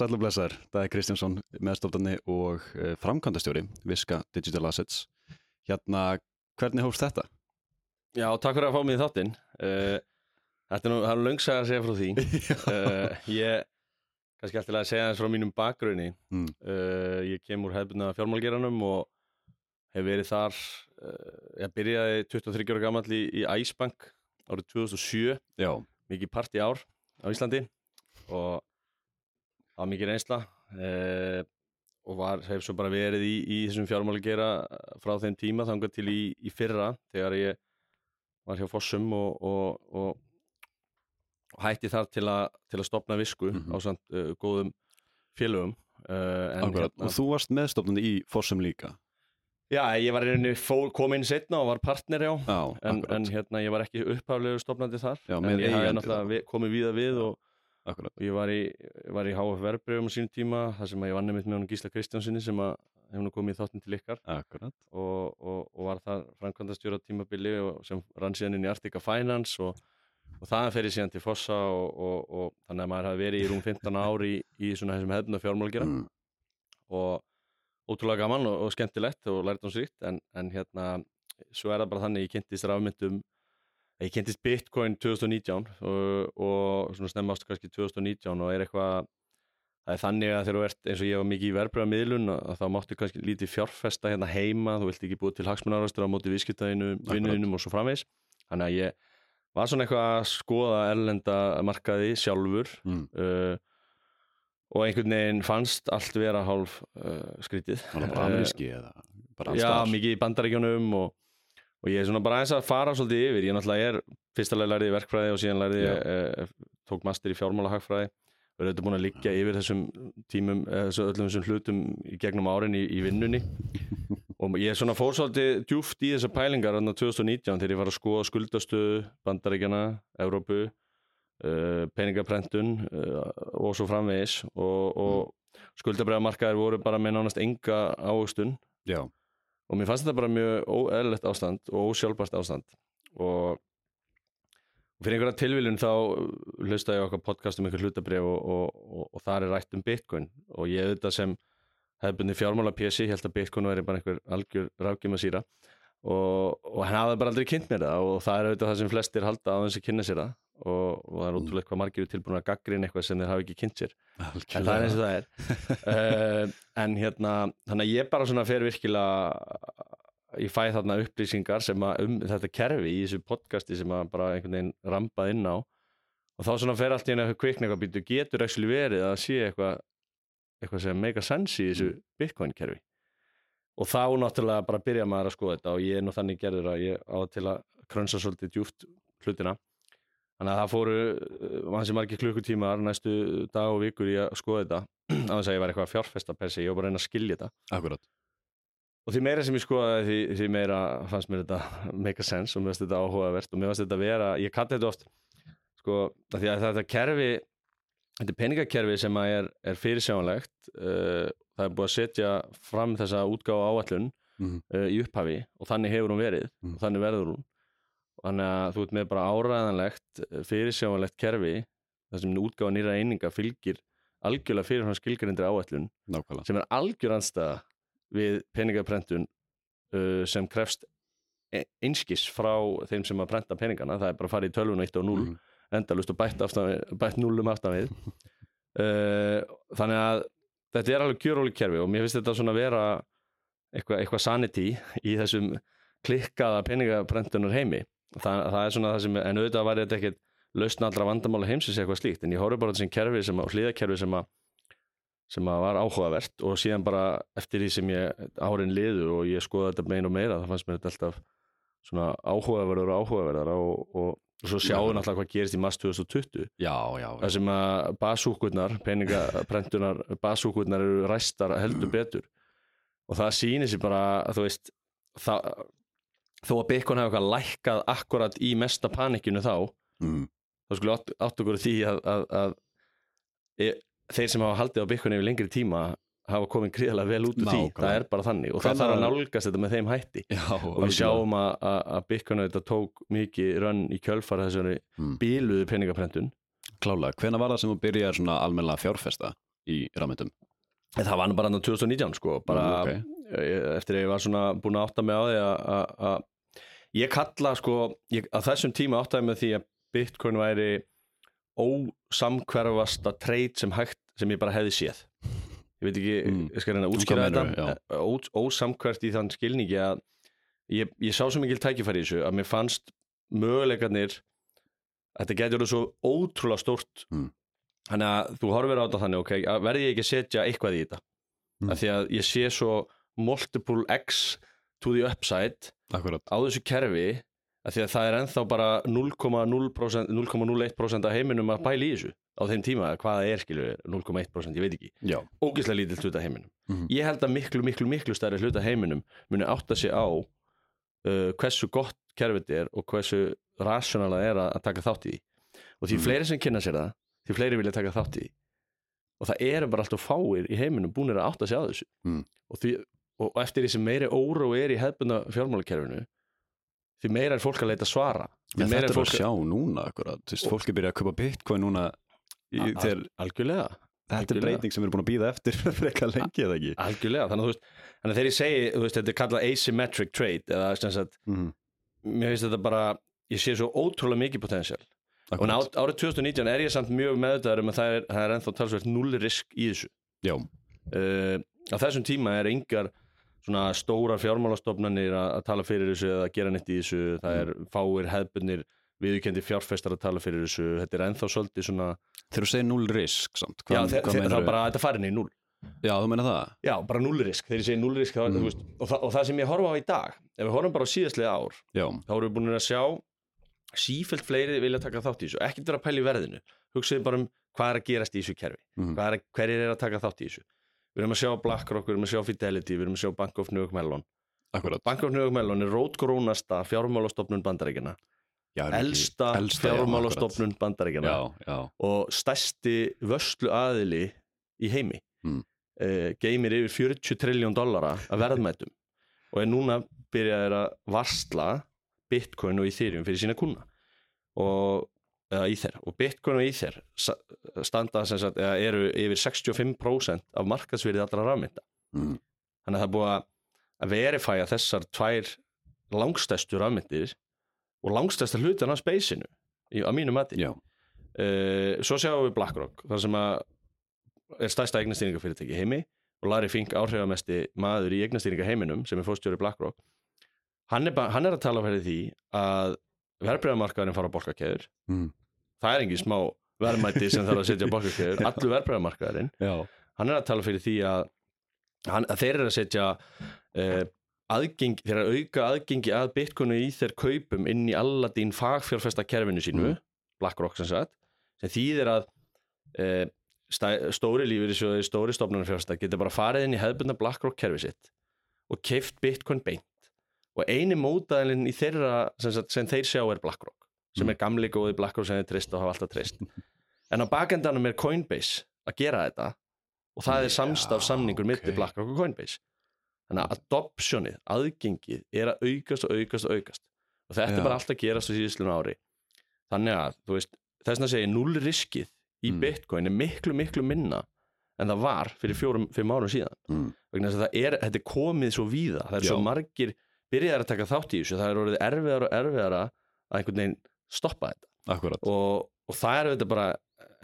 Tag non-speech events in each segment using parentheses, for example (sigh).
sæl og blessaður. Það er Kristjánsson, meðstofnarni og uh, framkvæmdastjóri, Viska Digital Assets. Hérna, hvernig hófst þetta? Já, takk fyrir að fá mig í þáttinn. Uh, þetta er nú, það er löngsaga að segja frá því. (laughs) uh, ég, kannski alltaf að segja þess frá mínum bakgrunni. Mm. Uh, ég kem úr hefðbundna fjármálgeranum og hef verið þar, ég byrjaði 23 ára gammal í, í Æsbank árið 2007, Já, mikið part í ár á Íslandi og það var mikið reynsla uh, og var, hef svo bara verið í, í þessum fjármálgera frá þeim tíma þangað til í, í fyrra þegar ég var hjá Fossum og, og, og, og hætti þar til, a, til að stopna visku Mhm. á samt uh, góðum félögum uh, akkurat. Og þú varst meðstofnarni í Fossum líka. Já, ég var í rauninni fór, kom inn setna og var partner já Já, en, en hérna ég var ekki upphaflegu stopnandi þar Já, en ég eigandi náttúrulega komið víða við og, akkurat. og ég var í, var í HF verbreyfum á sínum tíma þar sem ég vann nefnt með honum Gísla Kristjánsinni sem nú komið í þáttin til ykkar og, og, og var þar framkvæmdastjóra tímabili og sem rann síðan inn í Arctica Finance og, og þaðan fer ég síðan til Fossa og, og, og þannig að maður hafi verið í rúm 15 ári í, í svona þessum hefðna fjármálgera Mm. og ótrúlega gaman og, skemmtilegt og lært um sýtt en, en hérna svo er það bara þannig ég kynntist rafmyndum ég kynntist Bitcoin 2019 og, og svona stemmast kannski 2019 og er eitthvað það er þannig að þegar þú ert eins og ég var mikið í verbreyða miðlun að þá máttu kannski lítið fjárfesta hérna heima, þú vilt ekki búið til hagsmunarastur á móti viðskiptaðinu, Akkurat. vinnuðinum og svo framvegs þannig að ég var svona eitthvað að skoða erlenda markaði sjálfur Mm. uh, og einhvern veginn fannst allt vera hálf uh, skrítið Var það bara ameríski eða bara alls Já, mikið í bandaríkjónum og, og ég er svona bara aðeins að fara svolítið yfir. Ég náttúrulega er, fyrstulega lærið í verkfræði og síðan lærið ég, e, tók master í fjármálahagfræði. Og er auðvitað búin að liggja yfir þessum tímum, e, þessu, öllum þessum hlutum í gegnum árin í, í vinnunni. (laughs) Og ég er svona fór svolítið djúft í þessar pælingar þarna 2019 þegar ég var að skoða skuldastöðu bandaríkjana, Evrópu uh, peningaprentun og svo framvegis. Og, og skuldabræðamarkaðir voru bara með nánast enga ávöxtun. Já, og mér fannst þetta bara mjög óeðlilegt ástand og ósjálfbært ástand. Og fyrir einhverja tilviljun þá hlusta ég okkar podcast um einhver hlutabrif og, og, og, og þar er rætt um Bitcoin. Og ég auðvitað sem hefðbundi fjármála PC held að Bitcoin veri bara einhver algjör rákjum síra og, og hann hafði bara aldrei kynnt mér það og það er auðvitað það sem flestir halda á þess að kynna sér það og, og það er Mm. ótrúlega hvað margir eru tilbúin að gaggrinn eitthvað sem þeir hafa ekki kynnt sér. Algjörlega. en það er eins og það er. Uh, (laughs) en hérna, þannig að ég bara svona fer virkilega ég fæ þarna upplýsingar sem að um þetta kerfi í þessu podcasti sem að bara einhvern veginn rambað inn á. Og þá svona fer allt í að kvikna eitthvað býtu getur ekki verið að sé eitthvað eitthvað sem make a sense í þessu bitcoin kerfi? Og þá náttúrulega bara byrja maður að skoða þetta og ég er nú þannig gerður að ég á til að krönsa svolítið djúft hlutina þannig að það fóru hansi margir klukkutímar næstu dag og vikur í að skoða þetta (clears throat) á þess að ég var eitthvað að fjárfesta per se, ég var bara að reyna að skilja þetta Akkurat. og því meira sem ég skoðaði því, því meira fannst mér þetta (laughs) make a sense og mér fannst þetta áhugavert og mér fannst þetta vera, ég kalli þetta oft sko, af því að þetta kerfi þetta er peningakerfi sem að er, er fyrirsjánlegt uh, það er búið að setja fram þessa útgáfa áallun Mm. uh, í upphafi og þannig hefur hún verið Mm. og þannig verður hún þannig að þú ert með bara áræðanlegt fyrirsjánlegt kerfi þar sem útgáfa nýra eininga fylgir algjörlega fyrir hann skilgrindir áallun Nákvæmlega. sem er algjör anstæða við peningaprentun uh, sem krefst e- einskis frá þeim sem að prenta peningana það er bara að fara í tölvun 1 og 0 Mhm. endalust og bætt, bætt 0 um aftan við uh, (laughs) þannig að þetta er alveg kjöróli kerfi og mér finnst þetta svona vera eitthvað, eitthvað sanity í þessum klikkaða peningaprentunar heimi það, það er svona það sem, en auðvitað var þetta ekkert lausna allra vandamála heimsins eitthvað slíkt en ég horfði bara á þessum kerfi sem að, hlýðakerfi sem að sem að var áhugavert og síðan bara eftir því sem ég árin liðu og ég skoða þetta meina og meira það fannst mér þetta alltaf svona áhugaverður og áhugaverðar og, og, og svo sjáum náttúrulega hvað gerist í mass 2020 Já, já, já. það sem að basúkurnar, peningaprentunar basúkurnar eru ræstar heldur betur. Og það sýnir sér bara þú veist það, þó að Bitcoin hefur eitthvað lækkað akkurat í mesta panikinu þá Mm. þá skulle átt, okkur því að, að, að e, þeir sem hafa haldið á Bitcoin yfir lengri tíma hafa komið gríðarlega vel út úr því það er bara þannig og það þarf að nálgast þetta með þeim hætti Já, og við sjáum að, að, Bitcoin þetta tók mikið rönn í kjölfara þessari Mm. bíluðu peningaprentun Klálega, hvena var það sem þú byrjaði að fjárfesta? í rafmyndum En það var bara hann 2019 sko bara Mm, ok. eh, eftir að ég var svona búin að átta mig á því að- ég kalla sko ég, að þessum tíma áttaði mig á því að Bitcoin væri ósamkverfasta trade sem hægt sem ég bara hefði séð ég veit ekki, Mm. ég skal reyna að meinarðu? þetta Eh, Ó, ósamkvært í þann skilningi að ég, ég sá svo mikil tækifæri í þessu að mér fannst möguleikarnir þetta getur svo ótrúlega stórt Mm. Þannig að þú horfir á þetta þannig ok, að verði ég ekki að setja eitthvað í þetta Mm. af því að ég sé svo multiple x to the upside Akkurat á þessu kerfi af því að það er ennþá bara 0,0% 0,01% af heiminum að pæla í þessu á þeim tíma, hvað það er skilur 0,1% ég veit ekki, ógeðslega lítill hluta heiminum Mhm. ég held að miklu, miklu, miklu stærri hluta heiminum muni átta sig á uh, hversu gott kerfið er og hversu rationala er að, taka þátt í og því Mhm. fleiri sem kynna sér það því fleiri vilja taka þátt í. Og það eru bara alltaf fáir í heiminum búinir að átta sig á þessu. Mm. og, því, og eftir því sem meiri óró er í hefbunda fjármálakerfinu því meira er fólk að leita svara. Meira þetta er fólk að sjá núna fólk er byrjað að kaupa bitcoin núna í, þegar algjörlega. Þetta er algjörlega. breyting sem við erum búin að býða eftir (laughs) frekar lengi eða ekki? algjörlega, þannig að þú veist þannig að þegar ég segi, veist, þetta er kallað asymmetric trade eða sem sagt, Mhm. mér finnst þetta bara ég sé svo ótrúlega mikið potential og Akkurat. á, árið 2019 er ég samt mjög meðvitaður um að það er, það er ennþá talsvert null risk í þessu Já, uh, á þessum tíma er yngar svona stórar fjármálastofnanir að, tala fyrir þessu eða að gera neitt í þessu það er fáir hefbunir viðurkendi fjárfestar að tala fyrir þessu þetta er ennþá svolítið svona þegar þú segir null risk samt já, þe- hvað þe- það er bara þetta farin í null Já, þú meina það? já, bara null risk, þegar ég segi null risk mm. Mm. og, það, og það sem ég horfa á í dag ef við horfum bara á síðastlega ár Já, þá erum við búin að sjá sífælt fleiri vilja taka þátt í þessu. Ekkert vera að pæla í verðinu. Hugsaðu bara um hvað er að gerast í þessu kerfi. Mhm. hvað er að, hverjir er að taka þátt í þessu? Við erum að sjá BlackRock, við erum að sjá Fidelity við erum að sjá Bank of New York Mellon. Akkurat. Bank of New York Mellon er rótgrónasta fjármálastofnun bandaríkjana já, ekki- elsta, elsta, já, fjármálastofnun já, og stærsti vörslu aðili í heimi. Mm. uh, geymir yfir 40 triljón dollara af verðmætum. Og er núna byrjaðir að varsla Bitcoin og Ethereum fyrir sína kuna og eða Ether. Og Bitcoin og Ether standa sem sagt, eða eru yfir 65% af markaðsverið allra rafmynda. Mm. þannig að það er búið að- verifæja þessar tvær langstæstu rafmyndir og langstæsta hlutan af speysinu á mínu mati. Uh, svo sjáum við BlackRock þar sem að er stærsta eignastýringafyrirtæki heimi og Larry Fink áhrifamesti maður í eignastýringa heiminum sem er fórstjóri BlackRock hann er, ba- hann er að tala fyrir því að verbreyðamarkaðurinn fara á bolkakeður mm. það er engin smá verðmæti sem þarf að setja á bolkakeður (laughs) allur verbreyðamarkaðurinn hann er að tala fyrir því að, hann, að þeir eru að setja uh, aðgeng, þeir eru að auka aðgengi að Bitcoin og í þeir kaupum inn í Aladdin fagfjárfesta kerfinu sínu Mm. BlackRock sem sagt sem þýðir að uh, stóri lífur stóri stofnarnarfjárfesta getur bara farið inn í hefðbundna BlackRock kerfi sitt og keift Bitcoin beint og eini mótaðilinn í þeirra sem, sagt, sem þeir sjá er BlackRock sem Mm. er gamli góði BlackRock sem þeir trist og hafa alltaf trist en á bakendanum er Coinbase að gera þetta og það er samstaf samningur ok. milli BlackRock og Coinbase þannig að adoptionið, aðgengið er að aukast og aukast og aukast og þetta Já. er bara alltaf að gerast á síðustlun ári þannig að, þú veist, þess að segja null riskið í Mm. Bitcoin er miklu, miklu minna en það var fyrir fjórum, fimm árum síðan mm. vegna þess að það er, þetta er komið svo víða það er svo Já. margir byrjaðar að taka þátt í þessu það er orðið erfiðar og erfiðar að einhvern veginn stoppa þetta. Og, og það er þetta bara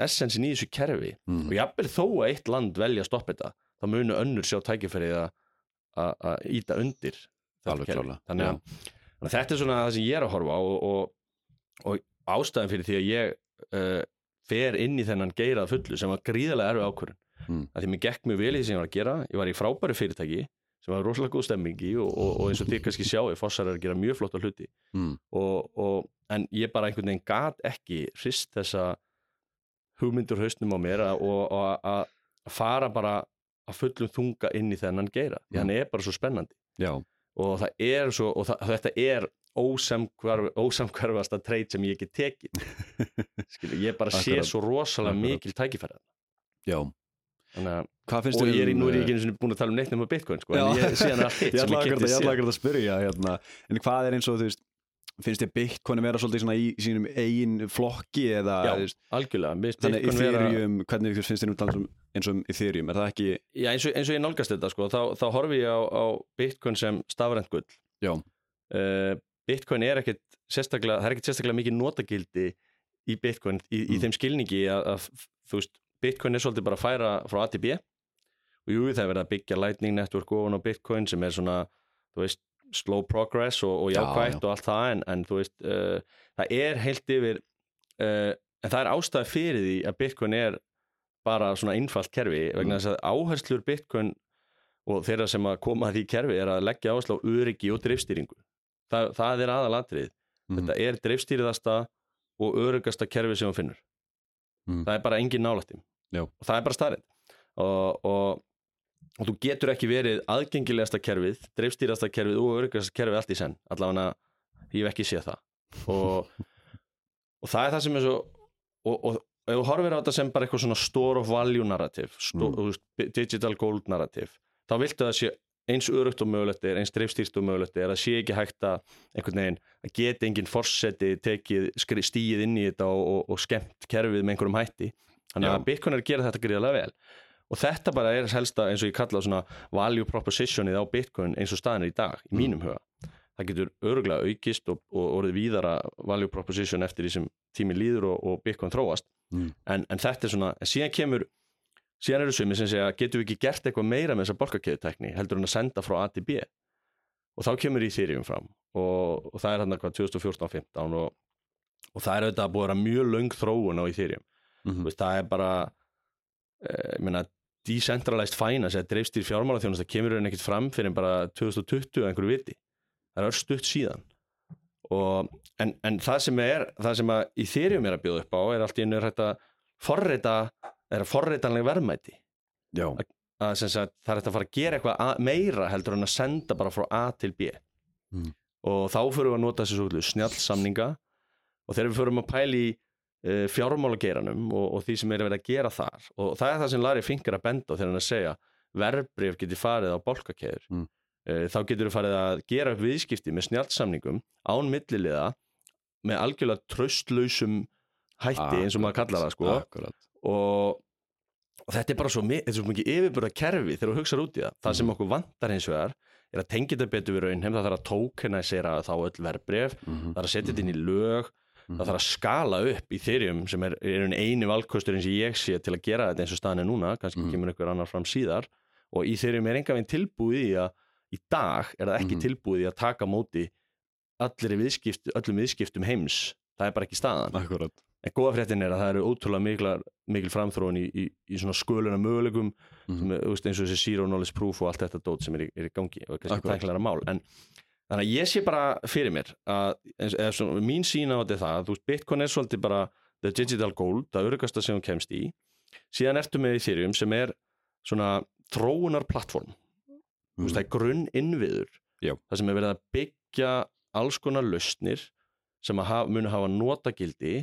essensin í þessu kerfi. Mm. og jafnvel þó að eitt land velja að stoppa þetta þá munu önnur sjá tækifærið að íta undir þetta þannig að, þannig að þetta er svona það sem ég er að horfa á og, og, og ástæðan fyrir því að ég uh, fer inn í þennan geirað fullu sem var gríðarlega erfið ákvörðun. Mm. að því mér gekk mjög vel í því sem ég var að gera. Ég var í frábæru fyrirtæki sem var rosalega góð stemming í og, og, og eins og þið kannski sjáu Fossar er að gera mjög flotta hluti. Mm. og, og, en ég bara einhvern veginn gat ekki hrist þessa hugmyndur hausnum á mér að- og að að fara bara að fullum þunga inn í þennan geira því Mm. hann er bara svo spennandi. Já, og það er svo og það, þetta er ósamhverf, ósamhverfasta treyt sem ég get tekið. (laughs) Ég bara sé svo rosalega mikil tækifæri já þannig að og ég er, í- um, nú er ég eh, ekki eins og búin að tala um neitt nema Bitcoin sko, en ég síðan allt (laughs) hitt ég ætla kynnti að- að spyrja hérna, en hvað er eins og þú veist finnst þér Bitcoin að vera svolítið svona í sínum eigin flokki eða Já, veist, algjörlega, þannig Bitcoin vera- Ethereum, hvernig finnst um tala um eins og um Ethereum, er það ekki Já, eins og, eins og ég nálgast þetta sko, þá, þá horfi ég á, á Bitcoin sem stafrænt gull. Uh, Bitcoin er ekkert sérstaklega, það er ekkert sérstaklega mikið notagildi í Bitcoin í, í Mm. þeim skilningi að, að þú veist, Bitcoin er svolítið bara að færa frá A til B og jú, það er verið að byggja Lightning Network ofan á Bitcoin sem er svona, veist, slow progress og, og Já, jákvætt já. og allt það en, en veist, uh, það er heilt yfir uh, en það er ástæði fyrir því að Bitcoin er bara svona einfalt kerfi vegna Mm. þess að áherslur Bitcoin og þeirra sem að koma að því kerfi er að leggja áherslu á öryggi og dreifstýringu það, það er aðalatrið Mhm. þetta er dreifstýriðasta og öryggasta kerfi sem hún finnur Mhm. það er bara engin nálættim Já. og það er bara starrið og, og, og þú getur ekki verið aðgengilegasta kerfið dreifstýriðasta kerfið og öryggasta kerfið allt í senn allavega ég hef ekki séð það og, (laughs) og það er það sem er svo og, og ef þú horfir á þetta sem bara eitthvað svona store of value narrative sto, Mm. digital gold narrative þá viltu að það sé eins örugt og mögulegt er, eins dreifstýrt og mögulegt er að sé ekki hægt að einhvern veginn að geta enginn forseti tekið stíið inn í þetta og, og, og skemmt kerfið með einhverjum hætti þannig að Bitcoin er að gera þetta gríðarlega vel. Og þetta bara er helsta eins og ég kalla svona value propositionið á Bitcoin eins og staðin er í dag, í Mm. mínum huga. Það getur örgulega aukist og, og orðið víðara value proposition eftir því sem tíminn líður og, og Bitcoin þróast. Mm. en, en þetta er svona, en síðan kemur síðan eru sumi sem segja, getum við ekki gert eitthvað meira með þessa bolkakeðutekni, heldur en að senda frá A til B? Og þá kemur í Ethereum fram og, og það er hann eitthvað 2014-15 og, og það er auðvitað búið að vera mjög löng þróun á Ethereum Þú veist, það er bara eh, ég meina, decentralized finance eða dreifstýr fjármálaþjónust það kemur henni ekkert fram fyrir bara 2020 að einhverju viti. Það er örstutt síðan. Og, en, en það sem er það sem að Ethereum er að bjóða upp á er allt í einu hægt að forrita er að forritanleg verðmæti. Já, að sem sagt, það er hægt að fara að gera eitthvað að, meira heldur en að senda bara frá A til B. Mm. og þá fyrir við að nota þessu svo snjallsamninga. Og þegar við fyrir að pæla í fjármálageiranum og, og því sem er verið að gera þar og það er það sem Larry Fink er að benda á þegar hann er að segja verðbrif geti farið á bolkakeður Mm. uh, þá getur við farið að gera upp viðskipti með snjallsamningum án milliliða með algjörlega tröstlausum hætti eins og maður kallar það sko Akkurat. og, og þetta er bara svo, er svo mikið yfirbúrða kerfi þegar þú hugsaður út í það það sem okkur vantar hins vegar er að tengja þetta betur við raunheim það þarf að tokenæsera þá öll verbref Mhm. það þarf að setja þetta inn í lög Mhm. Það þarf að skala upp í Ethereum sem er, er einu valkosturinn sem ég sé til að gera þetta eins og staðan er núna kannski Mhm. kemur einhver annar fram síðar og í Ethereum er enga veginn tilbúið í að í dag er það ekki Mhm. tilbúið í að taka móti viðskipt, öllum viðskiptum heims það er bara ekki staðan Akkurat. En góða fréttin er að það eru ótrúlega mikla, mikil framþróun í, í, í svona sköluna möguleikum Mhm. sem, er, þú veist, eins og þessi zero knowledge proof og allt þetta dót sem er í, er í gangi og kannski Akkurat. tæknilega mál en þannig að ég sé bara fyrir mér að svona, mín sína á þetta er það að þú veist, Bitcoin er svolítið bara the digital gold, það örugasta sem hún kemst í. Síðan ertu með Ethereum sem er svona þróunar plattform þú veist, það er grunn innviður Já. það sem er verið að byggja alls konar lausnir sem að hafa, munu hafa notagildi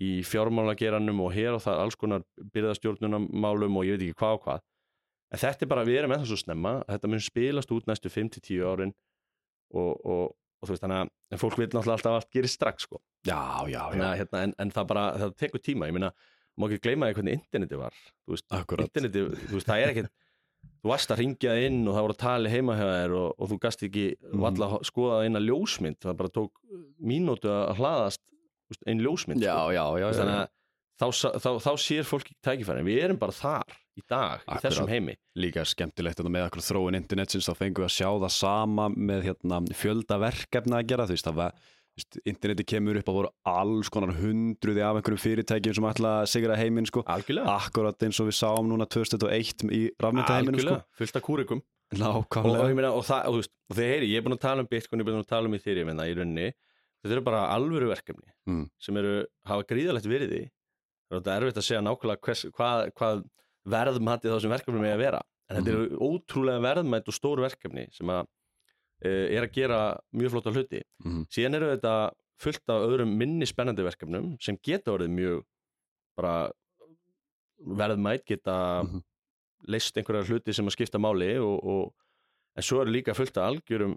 í fjármálageranum og hér og það alls konar byrðastjórnunamálum og ég veit ekki hvað og hvað. En þetta er bara, við erum það svo snemma þetta mun spilast út næstu 5-10 árin og, og, og þú veist þannig að en fólk vil náttúrulega alltaf allt gerist strax sko. Já, já, já. að, hérna, en, en það bara, það tekur tíma ég meina, má ekki gleyma því hvernig interneti var þú veist, interneti, þú veist, það er ekkert þú varst að ringja inn og það voru að tala heima hjá þér og, og þú gast ekki Mhm. valla að skoða eina ljósmynd það bara tók mínútu að hlaðast þú veist, ein ljósmynd Já, sko. já, já. Þannig að þá, sa- þá, þá sér fólk ekki tækifæri við erum bara þar í dag, í Akkurat. þessum heimi Líka skemmtilegt þetta með akkur þróun internetsins þá fengum við að sjá það sama með hérna, fjölda verkefna að gera þú veist, það var interneti kemur upp að voru alls konar hundruði af einhverjum fyrirtækjum sem ætla að sigra heiminn sko. algjörlega, Akkurat eins og við sáum núna 2001 í rafmyndaheiminu sko. fullt af kúrikum og, og, það, og, og þegar heyri, ég er búin að tala um Bitcoin, ég er búin að tala um Ethereum hérna í rauninni, þetta eru bara alvöru verkefni Mm. sem eru, hafa gríðalegt virði það er erfitt að segja nákvæmlega hvað, hvað verðmætti þá sem verkefni með að vera, en þetta eru ótrúlega verðmætt og stór verkefni sem að e, er að gera mjög flotta hluti Mhm. síðan eru þetta fullt af öðrum minni spennandi verkefnum sem geta orðið mjög bara verðmætt geta Mhm. leist einhverjar hluti sem að skipta máli og, og, en svo er líka fullt af algjörum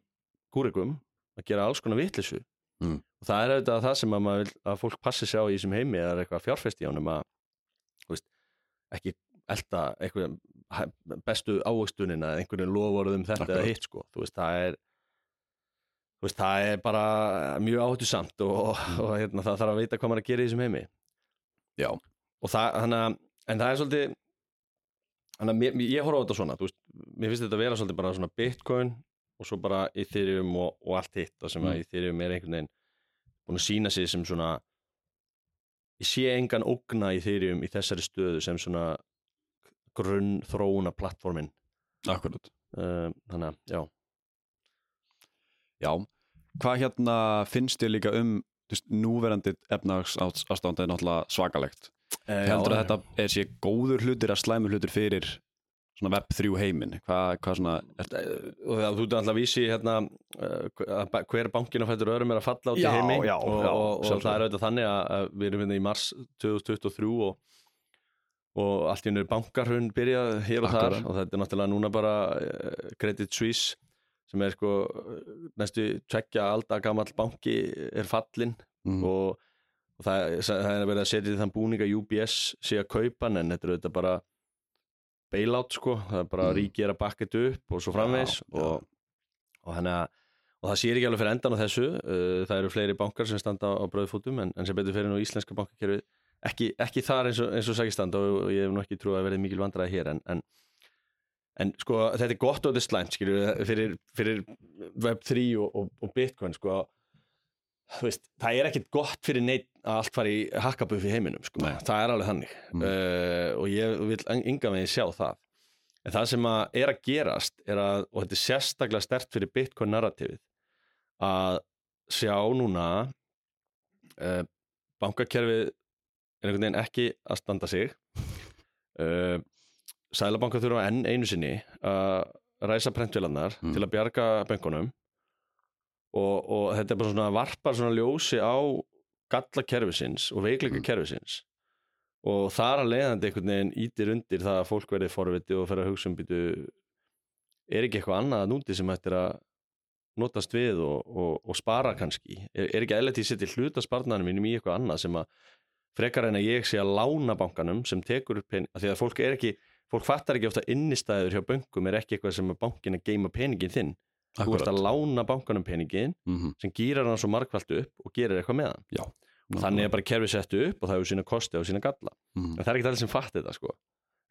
kúrikum að gera alls konar vitlisu Mm. og það er auðvitað það sem að, að fólk passi sig á í þessum heimi eða eitthvað fjárfest í ánum að veist, ekki elda einhver, bestu ávöxtunina eða einhvern lofórðum þetta Akkurat. eða hitt sko, þú veist, það er þú veist, það er bara mjög áhættu samt og, og, og hérna, það þarf að veita hvað maður að gera í þessum heimi Já, og það, að, en það er svolítið að mér, ég horfa á þetta svona veist, mér finnst þetta að vera svolítið bara svona bitcoin og svo bara Ethereum og, og allt hitt það sem að Mm. Ethereum er einhvern veginn búin að sína sig sem svona ég sé engan ógna í Ethereum í þessari stöðu sem svona grunn þróuna plattformin akkurat. Uh, þannig að, já. Já, hvað hérna finnst þér líka um veist, núverandi efnags ástand er náttúrulega svakalegt? Eh, heldur já, að þetta er sér góður hlutir að slæmur hlutir fyrir svona web 3 heiminn? Hvað, hvað svona er, Eh, og það, þú ert alltaf vísi hérna uh, að hver bankinu fættur öðrum er að falla át í Já, heimi já, og, og, og sjálfsagt. það er auðvitað þannig að, að við erum hérna í mars 2023 og, og allt í hennu bankarhund byrjað hér og þar og þetta er náttúrulega núna bara uh, Credit Suisse sem er sko eh, næstu tveggja alda gamall banki er fallin mm, og, og það, það er verið að setja í þann búning að UBS sé að kaupa en þetta er auðvitað bara bailout sko, það er bara Mm. mm. ríki er að bakka þetta upp og svo framvegs Já, já. og, og, hana, og það sér ekki alveg fyrir endan á þessu uh, það eru fleiri bankar sem standa á bröðfótum en, en sem betur fyrir nú íslenska bankakerfið ekki, ekki þar eins og, eins og sækist standa og, og ég hef nú ekki trúið að verði mikil vandræði hér en, en, en sko þetta er gott og þetta er slæmt skilju fyrir, fyrir Web3 og, og, Bitcoin sko veist, það er ekkit gott fyrir neitt að allt fari í hakkabuff í heiminum sko. Nei. það er alveg þannig Mm. uh, og ég vil enga veginn sjá það en það sem að er að gerast er að, og þetta er sérstaklega stert fyrir Bitcoin narratífið að sjá núna uh, bankakerfið er einhvern veginn ekki að standa sig uh, Sælabanka þurfa enn einu sinni að ræsa prentvélarnar Mm. til að bjarga bönkunum og, og þetta er bara svona varpar svona ljósi á galla kerfisins og veikleika Mm. kerfisins og þar að leiðandi einhvern veginn ítir undir það að fólk verði forviti og fer að hugsa um býtu er ekki eitthvað annað núti sem hættir að notast við og, og, og spara kannski er, er ekki eðlert í setja hluta sparnaðanum mínum í eitthvað annað sem að frekar en að ég sé að lána bankanum sem tekur upp pening, því að fólk er ekki fólk fattar ekki ofta innistæður hjá bönkum er ekki eitthvað sem að bankin að geima peningin þinn. Þú ert að lána bankanum peningin mm -hmm. sem gýrar hann svo markvælt upp og gerir eitthvað með hann. Já, og þannig er bara kerfið sett upp og það hefur sína kosti og sína galla. Mm, en það er ekki allir sem fatti þetta sko.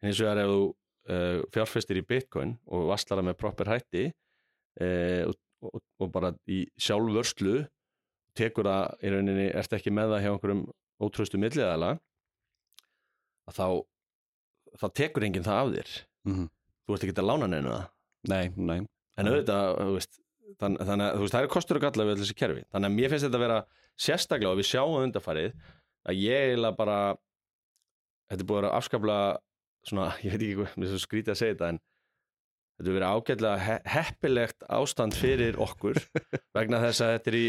En eins og er ef þú uh, fjárfestir í bitcoin og vasslar það með proper hætti uh, og, og, og bara í sjálfvörslu tekur það í rauninni, ert ekki með það hjá einhverjum ótröstu milliðala að þá þá tekur enginn það af þér. Mm, þú ert ekki að lána neina það. Nei, nei. En auðvitað, þú veist þann, þannig að veist, það er kostur og galla við þessi kerfi. Þannig að mér finnst þetta að vera sérstaklega og við sjáum undarfarið að ég eiginlega bara þetta er búið að vera afskaplega svona, (laughs) ég veit ekki hvað, skrítið að segja þetta en þetta er verið ágætlega he heppilegt ástand fyrir okkur (laughs) vegna þess að þetta er í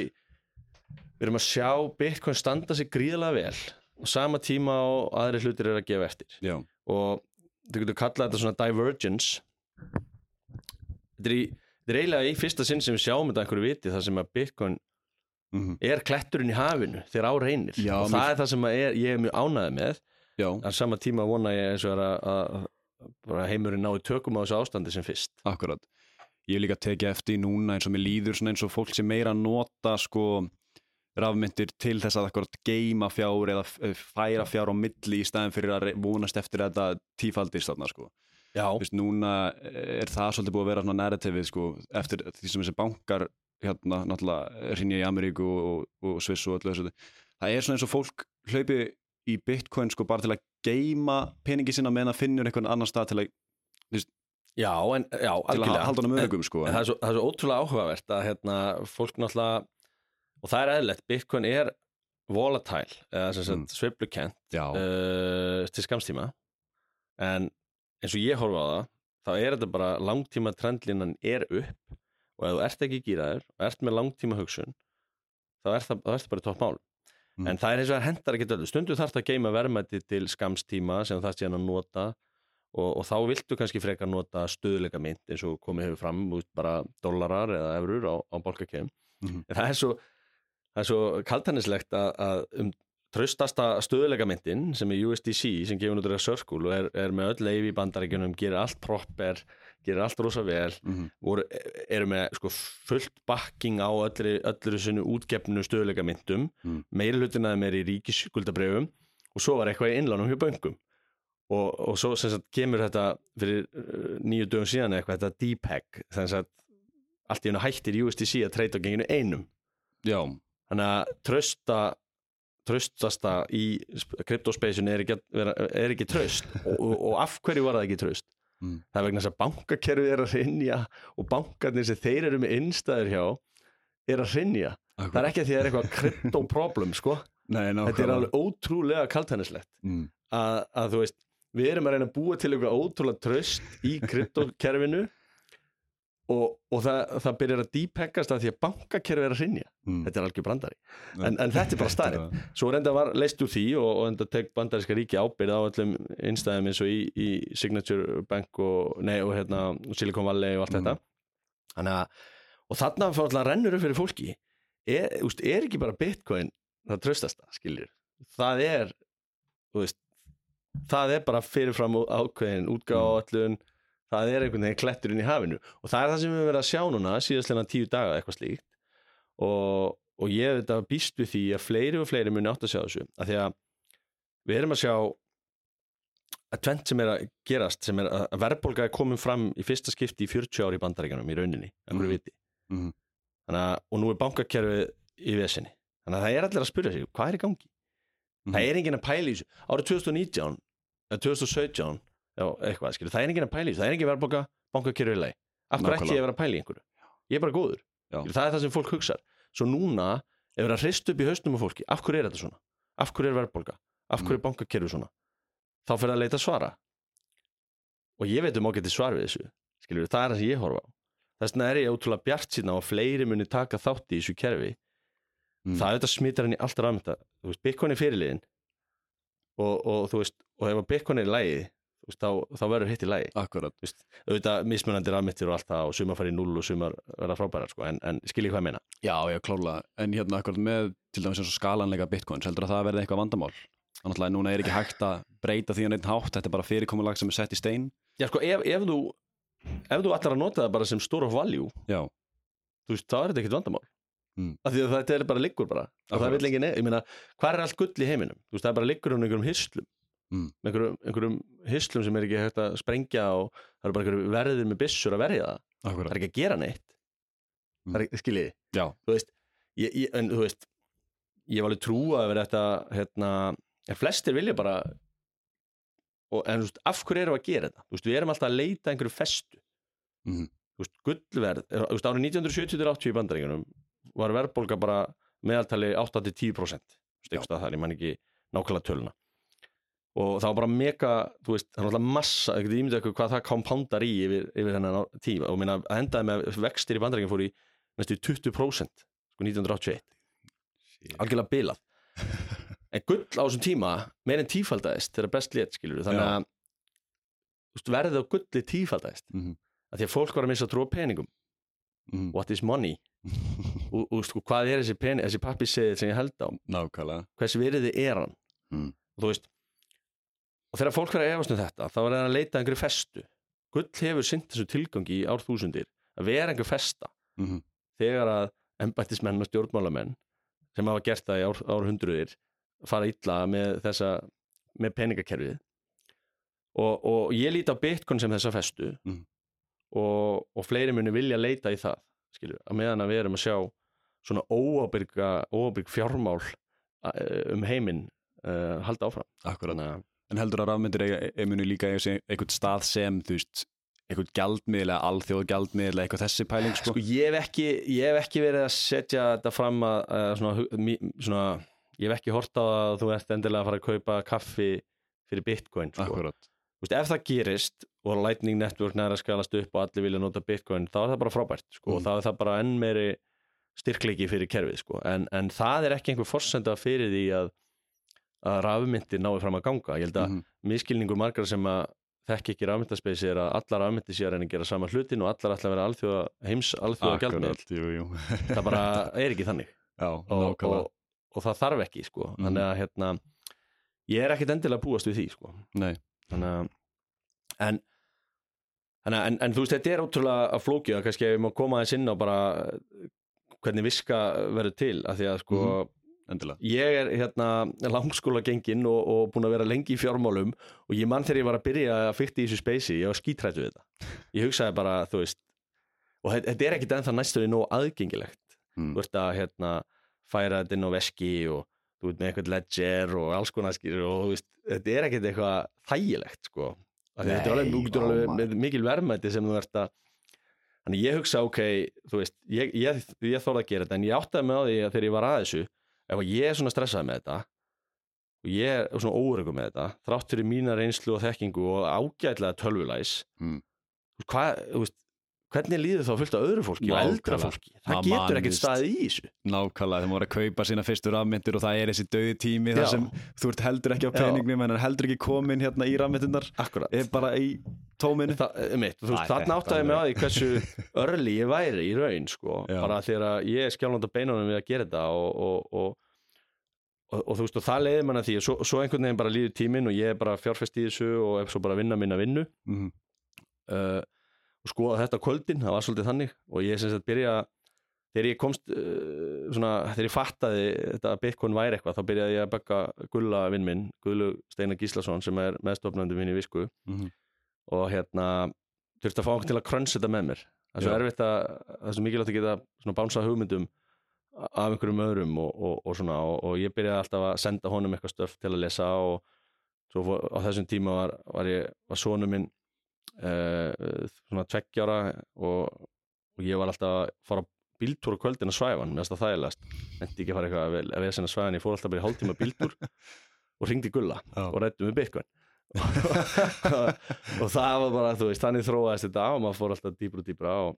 við erum að sjá Bitcoin standa sig gríðlega vel og sama tíma og aðri hlutir er að gefa eftir. Já, og þú getur kallað þetta svona divergence. Þetta er, í, þetta er eiginlega í fyrsta sinn sem við sjáum þetta einhverju viti þar sem að Bitcoin mm er kletturinn í hafinu þegar á reynir. Já, og það er það sem að er, ég er mjög ánæði með. Já. En sama tíma vona ég eins og er að, að, að heimurinn nái tökum á þessu ástandi sem fyrst. Akkurat. Ég hef líka tekið eftir í núna eins og mér líður eins og fólk sem meira nota sko rafmyndir til þess að akkurat geima fjár eða f- færa fjár á milli í staðin fyrir að vonast eftir að þetta tífaldist þarna sko. Já, Vist, núna er það svolítið búið að vera svona narrativið sko eftir því sem þessi bankar hérna náttúrulega rinja í Ameríku og, og Sviss og öllu þessu. Það er svona eins og fólk hlaupi í bitcoin sko bara til að geima peningi sinna meðan það finnur einhvern annan stað til að, já, en, já til að algjörlega halda hann um örugum sko. En það er, svo, það er svo ótrúlega áhugavert að hérna, fólk náttúrulega og það er eðlilegt, Bitcoin er volatile, eða sem sagt Mm. sveiflukent Já, uh, til skamstíma en eins og ég horfa á það þá er þetta bara langtíma trendlínan er upp og ef þú ert ekki gýraður og ert með langtíma hugsun þá er það, er það bara topp mál Mm. en það er eins og það hendar ekki öllu stundu þarf það að geima verðmætti til skamstíma sem það sé hann að nota og, og þá viltu kannski frekar nota stöðleika mynd eins og komið hefur fram út bara dollarar eða eurur á, á bólkakeim Mhm. en það er svo það er svo kaltaниslegt að, að um traustasta stöðuleikamyndin sem er USDC sem gefur af Circle og er, er með öll leifi í bandaríkjunum, gerir allt proper gerir allt rosa vel Mhm. voru, eru með sko, fullt bakking á öllri, öllri sinni útgefnu stöðuleikamyndum Mm. meiri hlutin að þeim er í ríkisskuldabrefum og svo var eitthvað í innlánum hjá böngum og, og svo sagt kemur þetta fyrir uh, nýju dögum síðan eitthvað þetta DPEG allt í hennu hættir USDC að treyta á genginu einum Já, þannig að trösta tröstasta í kryptospacinu er er ekki tröst (laughs) og, og, af hverju var það ekki tröst Mm. það er vegna þess að bankakerfið er að hrynja og bankarnir sem þeir eru með innstæður hjá er að hrynja. Það er ekki að því að það er eitthvað kryptoproblem sko. (laughs) Nei, þetta er alveg ótrúlega kaltænislegt mm. að, að þú veist við erum að reyna að búa til eitthvað ótrúlega tröst í (laughs) kryptokerfinu og, og það, það byrjar að dýpekkast að því að bankakerfið er að hrynja. Mm. þetta er algjör brandari. En, en þetta er bara (laughs) starrið svo reynda var leist úr því og, og enda tek bandaríska ríki ábyrð á öllum innstæðum eins og í, í Signature Bank og, nei, og hérna, Silicon Valley og allt Mhm. þetta. Þannig að og þarna fyrir alltaf rennur upp fyrir fólki. Er, úst, er ekki bara Bitcoin það tröstasta, skiljur það er þú veist, það er bara fyrirfram ákveðin útgáð allun það er einhvern veginn kletturinn í hafinu og það er það sem við verið að sjá núna síðastlega tíu daga eitthvað slíkt og, og ég þetta býst við því að fleiri og fleiri muni átt að sjá þessu af því að við erum að sjá að tvent sem er að gerast sem er að verðbólga er komin fram í fyrsta skipti í 40 ári í bandaríkanum í rauninni, Mhm. Mhm. Þannig að, og nú er bankakerfið í vesinni þannig að það er allir að spyrja sig, hvað er í gangi? Mhm. það er enginn að pæla í þessu árið 2019, eða 2017 já, eitthvað, skilur, það er enginn að þessu það er enginn verðbólga, bankakerfið í lagi. Af hverju ætti ég að vera að pæla í einhverju? ég er bara góður, skilur, það er það sem fólk hugsar. Svo núna, ef það hrist upp í haustum á fólki, af hverju er þetta svona? af hverju er verðbólga? af hverju er bankakerfið svona? þá fyrir að leita svara. Og ég veit um ágæti svar við þessu skilur, það er það sem ég horfa á. Þess vegna er ég ótrúlega bjart síðan á að fleiri muni taka þátt í þessu kerfi. Mm. það smittar henni alltaf rafmynda Bitcoin er fyrirliðin og, og þú veist, og ef að Bitcoin er þú veist, þá, þá verður hitt í lagi. Veist, auðvitað mismunandi rafmyndir og allt það og sumar fara í null og sumar verða frábærar sko, en, en skil ég hvað ég meina. Já, já, klárlega. En hérna akkurat með til dæmis eins og skalanleika bitcoins heldur að það verði eitthvað vandamál? Þannig að núna er ekki hægt að breyta því að neitt hátt Þetta er bara fyrirkomulag sem er sett í stein. Já, sko, ef, ef þú ef þú ætlar að nota það bara sem store of value Já, þú veist, þá er þetta ekkert vandamál. Mm. af því að þetta er bara liggur bara. Það vil ekki nefn, ég meina, hvað er allt gull í heiminum? Þú veist, það er bara liggur um einhverjum hyslum Mm. með einhverjum, einhverjum hyslum sem er ekki hægt að sprengja og það eru bara einhverjum verðir með byssur að verja það. Það akkurat er ekki að gera neitt. Mm. það er skiljiði, þú veist ég, ég, en þú veist ég var alveg trú að vera þetta hérna, en flestir vilja bara og, en þú veist, af hverju erum við að gera þetta? Þú veist, við erum alltaf að leita einhverju festu. Mhm. þú veist, gullverð er- þú veist, árið 1970-80 í bandaríkjunum var verðbólga bara meðaltali 8-10% þú veist, einhverstað þar, ég man ekki nákvæmlega töluna og það var bara mega þú veist, það er alltaf massa, ég geti ímyndið eitthvað hvað það kompándar í yfir, yfir þennan tíma. Og minna, að endaði með vextir í bandaríkjum fór í næstu 20% sko 1981 algjörlega bilað. (laughs) En gull á þessum tíma meir en tífaldaðist þegar best lét skilur þannig að veist, verðið á gulli tífaldaðist. Mhm. að því að fólk var að missa trú á peningum. Mhm. what is money? (laughs) Og, og sko, hvað er þessi, þessi pappiseðið sem ég held á? Nákvæmlega. Hversu veriði er hann? Mm. og þú veist og þegar fólk er að efast um þetta þá er það að leita einhverju festu. Gull hefur sint þessu tilgangi í árþúsundir að vera einhver festa. Mhm. þegar að embættismenn og stjórnmálamenn sem hafa gert það í ár, árhundruðir fara illa með þessa með peningakerfið. Og, og ég líti á Bitcoin sem þessa festu Mhm. og, og fleiri muni vilja leita í það skilur, að meðan að við erum að sjá svona óábyrg fjármál eh, um heiminn uh, halda áfram. Akkurat En heldur að rafmyndir eiga- e- munu líka einhvern stað sem, þú veist, einhvern gjaldmiðl eða alþjóð gjaldmiðl eða eitthvað þessi pæling, sko? sko ég hef ekki, ég hef ekki verið að setja þetta fram að, að svona, svona, ég hef ekki hort á að þú ert endilega að fara að kaupa kaffi fyrir bitcoin sko. Akkurat. Þú veist, ef það gerist og Lightning Network næra skalast upp og allir vilja nota bitcoin þá er það bara frábært sko, Mm. og þá er það bara enn meiri styrkleiki fyrir kerfið sko. en, en það er ekki einhver forsenda fyrir því að, að rafmyndir nái fram að ganga ég held að Mhm. miskilningur margar sem að þekki ekki rafmyndaspeysi er að allar rafmyndir sé að reyna að gera sama hlutin og allar ætla að vera alþjóða, heims alþjóða jú. (laughs) það bara er ekki þannig Já, og, og, og það þarf ekki sko. Mhm. þannig að hérna ég er ekkit endilega að búast við því sko. Nei, þannig að en, þannig að, en, en þú veist þetta er ótrúlega að flókja kannski ef ég má koma aðeins inn á bara hvernig viska verður til af því að sko endilega. Ég er hérna langskóla gengin og, og búin að vera lengi í fjármálum og ég mann þegar ég var að byrja að fykta í þessu speysi, ég var skítrættu við þetta ég hugsaði bara, þú veist og þetta er ekkit ennþá næstunni nóg aðgengilegt. Mm. þú ert að hérna færa þetta inn á veski og þú ert með eitthvað ledger og alls konar skýr og veist, þetta er ekkit eitthvað þægilegt sko. Því þetta er alveg, Nei, ó, alveg með mikil verðmæti sem þú ert að þannig ég hugsa, ok, þú veist ég, ég, ég þóla að gera þetta en ég áttaði mig á því að þegar ég var að þessu ef ég er svona stressaði með þetta og ég er svona óryggur með þetta þrátt fyrir mína reynslu og þekkingu og ágætlega tölvulæs Mm. hvað, þú veist hvernig líður þá fullt af öðru fólki og eldra fólki? Það Maður getur ekkert staðið í þessu. Nákvæmlega, þeim voru að kaupa sína fyrstu rafmyndir og það er þessi döði tími þar sem þú ert heldur ekki á peningnum en heldur ekki komin hérna í er bara í tóminu. Þa, mitt, þú veist, Æ, þarna þetta áttaði ég mig alveg. því hversu (laughs) örli ég væri í raun sko, bara þegar að ég er skjálfand á beinunum við að gera þetta og, og, og, og, þú veist, og það leiði manna því og svo, svo einhvern veginn bara líður tíminn og ég er bara fjárfest í þessu og skoða þetta kvöldin, það var svolítið þannig. Og ég sem sagt byrja þegar ég komst uh, svona, þegar ég fattaði þetta að Bitcoin væri eitthvað, þá byrjaði ég að baka Gulla vinn minn, Gullu Steinar Gíslason sem er meðstofnandi minn í Visku. Mm. og hérna þurfti að fá okkur til að krönsa þetta með mér. Það er svo erfitt að, það er svo mikilvægt að geta svona bánsa hugmyndum af einhverjum öðrum og, og, og svona. Og, og ég byrjaði alltaf að senda honum eitthvað stöf til að lesa og svo á þessum tíma var, var ég var sonu minn uh, svona tveggjára og, og ég var alltaf að fara bíltúr á kvöldin að svæfa hann, mér finnst það þægilegast. Nefndi ekki að fara eitthvað að að svæfa hann ég fór alltaf bara í hálftíma bíltúr (laughs) og ringdi gulla Já. og rættum við Bitcoin. (laughs) Og það var bara, þú veist, þannig þróaðist þetta og maður fór alltaf dýbra og dýbra og,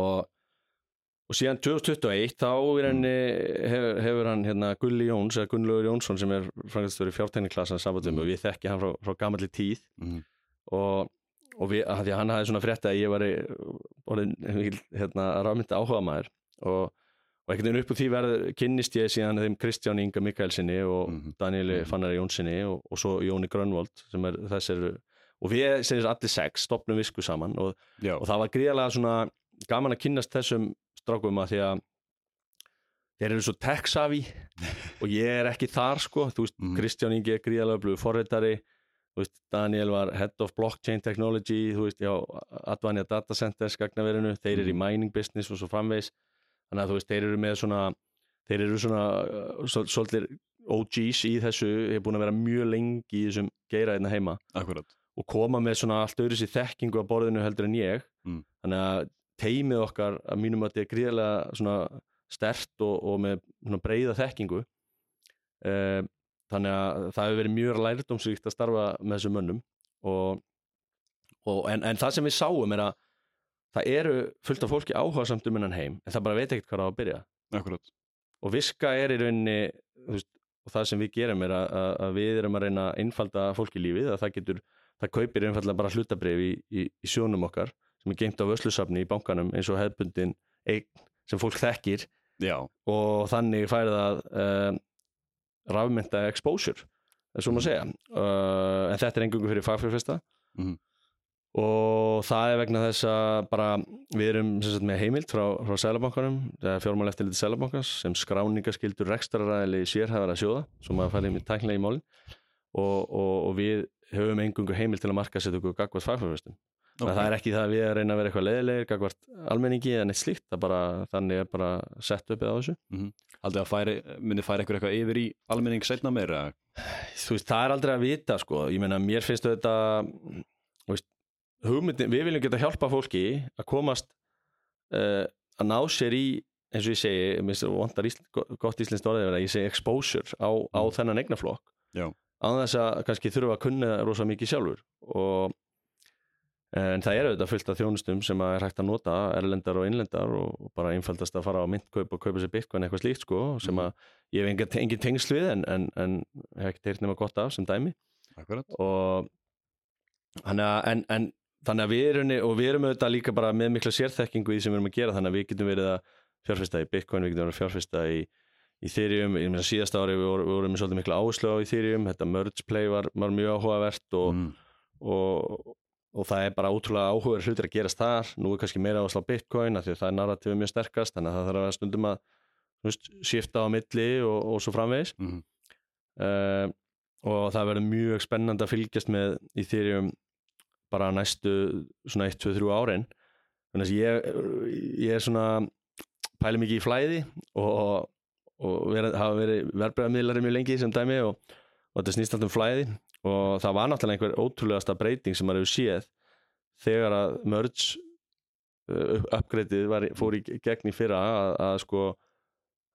og, og síðan 2021 þá í rauninni hefur, hefur hann hérna Gulli Jóns eða Gunnlaugur Jónsson sem er frangæstur í fjártekniklassan sambandum og við þekki hann frá, frá gamalli tíð. Mm. Og, og við, að því að hann hafði svona frétta að ég var orðin hérna, rafmynda áhuga maður og, og einhvern veginn upp úr því verður kynnist ég síðan þeim Kristján Inga Mikaelsinni og Mhm. Danieli Mhm. Fannari Jónssoni og, og svo Jóni Grönvold sem er þessir og við er allir sex stopnum visku saman og, það var gríðarlega svona gaman að kynnast þessum strákum að því að þeir eru svo tech-savvy og ég er ekki þar sko þú veist, Mhm. Kristján Ingi er gríðarlega blöðu forritari þú veist, Daniel var head of blockchain technology þú veist, já, Advania Data Centers gagnaverinu, þeir eru í Mhm. mining business og svo framvegs, þannig að þú veist, þeir eru með svona, þeir eru svona uh, svol- svolítið OGs í þessu. Er búin að vera mjög lengi í þessum geira einna heima. Akkurat. Og koma með svona allt öðru sér þekkingu á borðinu heldur en ég. Mm. þannig að teimið okkar að mínum að þetta er gríðarlega svona stert og, og með breiða þekkingu. E, þannig að það hefur verið mjög lærdómsvíkt að starfa með þessum mönnum og, og en, en það sem við sáum er að það eru fullt af fólki áhuga samt um hennan heim en það bara veit ekkert hvað á að byrja. Akkurat. Og viska er í rauninni veist, og það sem við gerum er að, að, að við erum að reyna að einfalda fólki lífið að það getur, það kaupir einfalda bara hlutabrif í, í, í sjónum okkar sem er geimt á vöslusafni í bankanum eins og hefðbundin eign sem fólk þekkir. Já, og þannig færi það um, rafmynda exposure svo má segja. Uh, en þetta er engungu fyrir fagfjörfesta Mhm. og það er vegna þess að bara við erum sagt, með heimild frá, frá Sælabankanum fjármál eftir litið Sælabankans sem skráningaskildur rekstraræðili sérhæðara sjóða sem maður færi með tæknilega í málin. Og, og, og við höfum engungu heimild til að marka setja okkur gagvart fagfjörfestum okay. það er ekki það að við reyna að vera eitthvað leðilegir almenningi eða neitt slíkt þannig er bara sett upp eða á þessu Haldið að færi, myndi færi ykkur eitthvað yfir í almenning setna meira þú veist, það er aldrei að vita sko. ég meina, mér finnst þetta veist, hugmyndin, við viljum geta hjálpa fólki að komast uh, að ná sér í eins og ég segi, mér finnst ísl, gott íslenskt orðið ég segi exposure á, á Mm. þennan eignaflokk á þess að kannski þurfa að kunna rosa mikið sjálfur og en það er auðvitað fullt af þjónustum sem að er hægt að nota erlendar og innlendar og, bara einfaldast að fara á myndkaup og kaupa sér bitcoin eitthvað slíkt sko sem Mhm. að ég hef engin, engin tengsl við en, en, en hef ekki teirt nema gott af sem dæmi og þannig að, en, en, þannig að við erum og við erum auðvitað líka bara með mikla sérþekkingu í því sem við erum að gera þannig að við getum verið að fjárfesta í bitcoin, við getum verið að fjárfesta í, Ethereum, ég meina síðasta ári við vorum, við vorum með svolítið mikla áherslu á Ethereum þetta merge play var, var mjög áhugavert og, mm. og, og það er bara ótrúlega áhugaður hlutir að gerast þar. Nú er kannski meira á Bitcoin af því að það er narratífið mjög sterkast þannig að það þarf að stundum að veist, skipta á milli og, og svo framvegis. Mm. uh, og það verður mjög spennandi að fylgjast með Ethereum bara næstu svona 1, 2, 3 árin. Þannig að ég, ég er svona pæli mikið í flæði og, og verið, hafa verið verbreyðamiðlari mjög lengi sem dæmi og, og þetta snýst allt um flæði og það var náttúrulega einhver ótrúlegasta breyting sem maður hefur séð þegar að merge uh, uppgreitið var, fór í gegn í fyrra að, að sko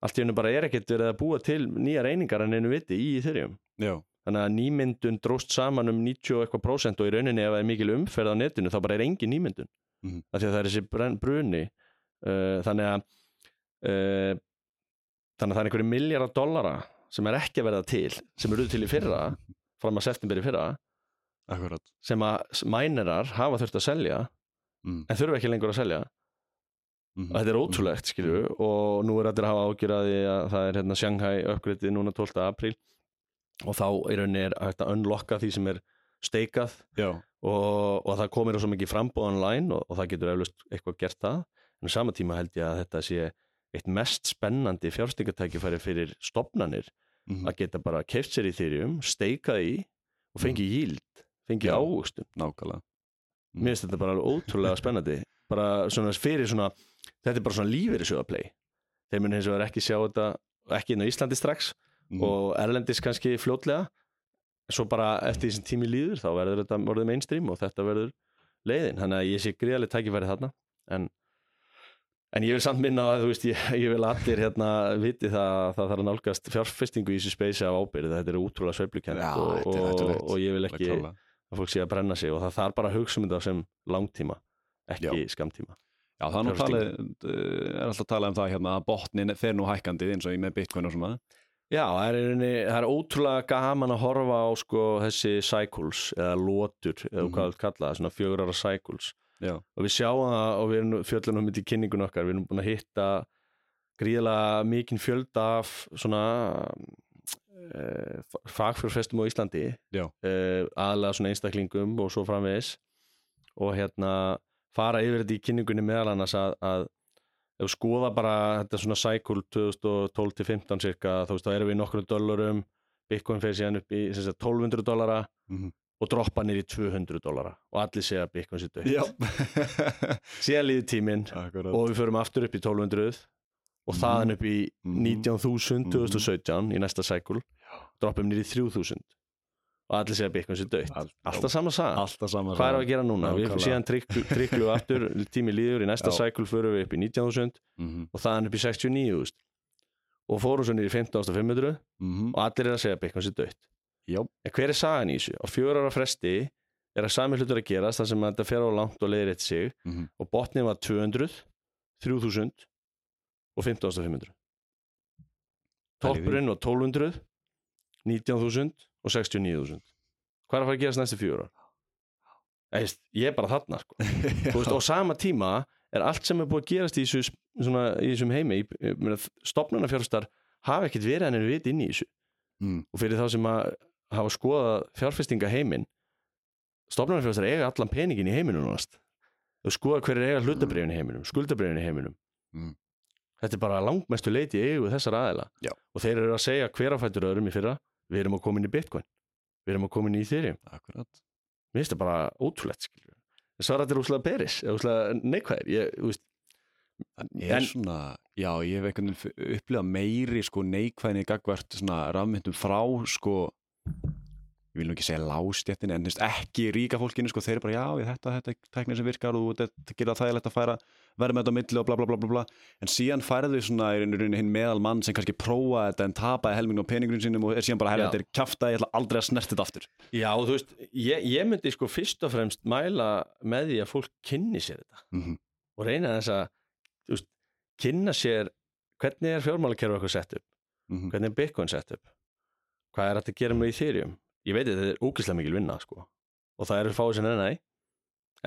allt í hennu bara er ekkert verið að búa til nýja reyningar en einu viti í Já, þannig að nýmyndun dróst saman um 90 og eitthvað prósent og í rauninni ef það er mikil umferð á netinu þá bara er engin nýmyndun. Mhm. af því að það er þessi bruni uh, þannig að uh, þannig að það er einhverju miljardar dollara sem er ekki að verða til sem eru til í fyrra (laughs) fram að september í fyrra. Akkurat. Sem að mænerar hafa þurft að selja mm. en þurfa ekki lengur að selja. Mm. og þetta er ótrúlegt skilju og nú er allir að hafa ágjörði að það er hérna Shanghai uppgriðið núna 12. apríl. Og þá er hægt að unlocka því sem er steikað og, og það komir svo mikið frambóð online og, og það getur eflust eitthvað gert það. En á sama tíma held ég að þetta sé eitt mest spennandi fjárstingatækifæri fyrir stopnanir mm. að geta bara keft sér í þyrjum, steikað í og fengi yield, fengi Já. ávöxtun nákvæmlega Mm. mér finnst þetta bara ótrúlega spennandi bara svona fyrir svona þetta er bara svona lífeyrisjóðaplay þeir mun hins vegar ekki sjá þetta ekki inn á Íslandi strax mm. og Erlendis kannski fljótlega svo bara eftir því sem tími líður þá verður þetta orðið mainstream og þetta verður leiðin, þannig að ég sé gríðarlega tækifæri þarna en, en ég vil samt minna að þú veist, ég, ég vil allir hérna viti það að það þarf að nálgast fjárfestingu í þessu speysi af ábyrði, þetta er útrúlega sveiflukent Já, og, og, hættulegt. og ég vil ekki að fólk sé að brenna sig og það þarf bara að hugsa um þetta sem langtíma, ekki Já. skamtíma Já, það er nú talið, uh, er alltaf talað um það hérna að botnin fer nú hækkandi eins og í með Bitcoin og svona Já, það er, rauninni, það er ótrúlega gaman að horfa á sko, þessi cycles eða lótur, eða Mhm. hvað við kalla það, svona fjögrara cycles Já, og við sjáum það og við erum fjöllunum í kynningun okkar, við erum búin að hitta gríðlega mikinn fjölda af svona uh, fagfjörfestum á Íslandi Já. uh, aðlega svona einstaklingum og svo framvegis og hérna fara yfir þetta í kynningunni meðal annars að, að ef við skoða bara þetta svona cycle 2012 til 15 cirka þá erum við í nokkru dollarum Bitcoin fer síðan upp í sagt, 1200 dollara Mhm. Og droppa nýr í 200 dollara og allir segja að Bitcoin sér dögt (laughs) síðan líður tíminn og við förum aftur upp í 1200 og Mhm. þaðan upp í Mhm. 19.000 Mhm. 2017 í næsta cycle droppum nýr í 3000 og allir segja að Bitcoin sér dögt Allt- alltaf sama saga hvað er að gera núna? Við Nákvæmlega. síðan við (laughs) aftur tími líður í næsta cycle förum við upp í 19.000 mm og þaðan upp í 69.000 og fórum svo nýr í 15.500 -hmm. og allir er að segja að Bitcoin sér dögt Já, En hver er sagan í þessu? Á fjör ára fresti er að sami hlutur að gerast þar sem þetta fer á langt og leiðir eitt sig Mhm. og botnin var 200, 3000 og 15.500 Toppurinn var 1200 19.000 og 69.000 Hvað er að fara að gerast næstu fjör ár? Eist, ég er bara þarna sko. (laughs) Veist, og sama tíma er allt sem er búið að gerast í, þessu, svona, í þessum heimi stopnarnafjárstar hafa ekkert verið en er vit inn í þessu mm. og fyrir þá sem að hafa skoðað fjárfestinga heiminn stofnarnarfjárfestar eiga allan peningin í heiminum núnast þú skoða hver er eiga hlutabriðin í heiminum skuldabriðin í heiminum. Mm. þetta er bara langmestu leiti í eigu þessar aðila. Já. og þeir eru að segja hver að fættur öðrum í fyrra við erum að koma inn í Bitcoin. Við erum að koma inn í Ethereum. Akkurat. Mér finnst það bara ótrúlegt svo er úslega beris úslega neikvæðir ég, veist, Það er En- svona, já, ég hef einhvern veginn upplifað meiri sko neikvæðinni gagvart svona rafmyndum frá sko ég vil nú ekki segja lástjettin en ekki ríka fólkinu sko, þeir eru bara já, þetta, þetta er tæknir sem virkar og þetta gera þægilegt að færa verða með þetta á milli og bla bla bla bla bla. En síðan færðu svona í rauninni hinn meðal mann sem kannski prófa þetta en tapaði helmingin á peningunum sínum og er síðan bara þetta er kjafta, ég ætla aldrei að snerta þetta aftur. Já þú veist ég, ég myndi sko fyrst og fremst mæla með því að fólk kynni sér þetta. Mm -hmm. og reyna þess að veist, kynna sér hvernig er fjármálakerfi okkur sett upp Mhm. hvernig er Bitcoin sett upp hvað er hægt að gera með Ethereum ég veit að þetta er ógeðslega mikil vinna sko. og það eru fáið sem enn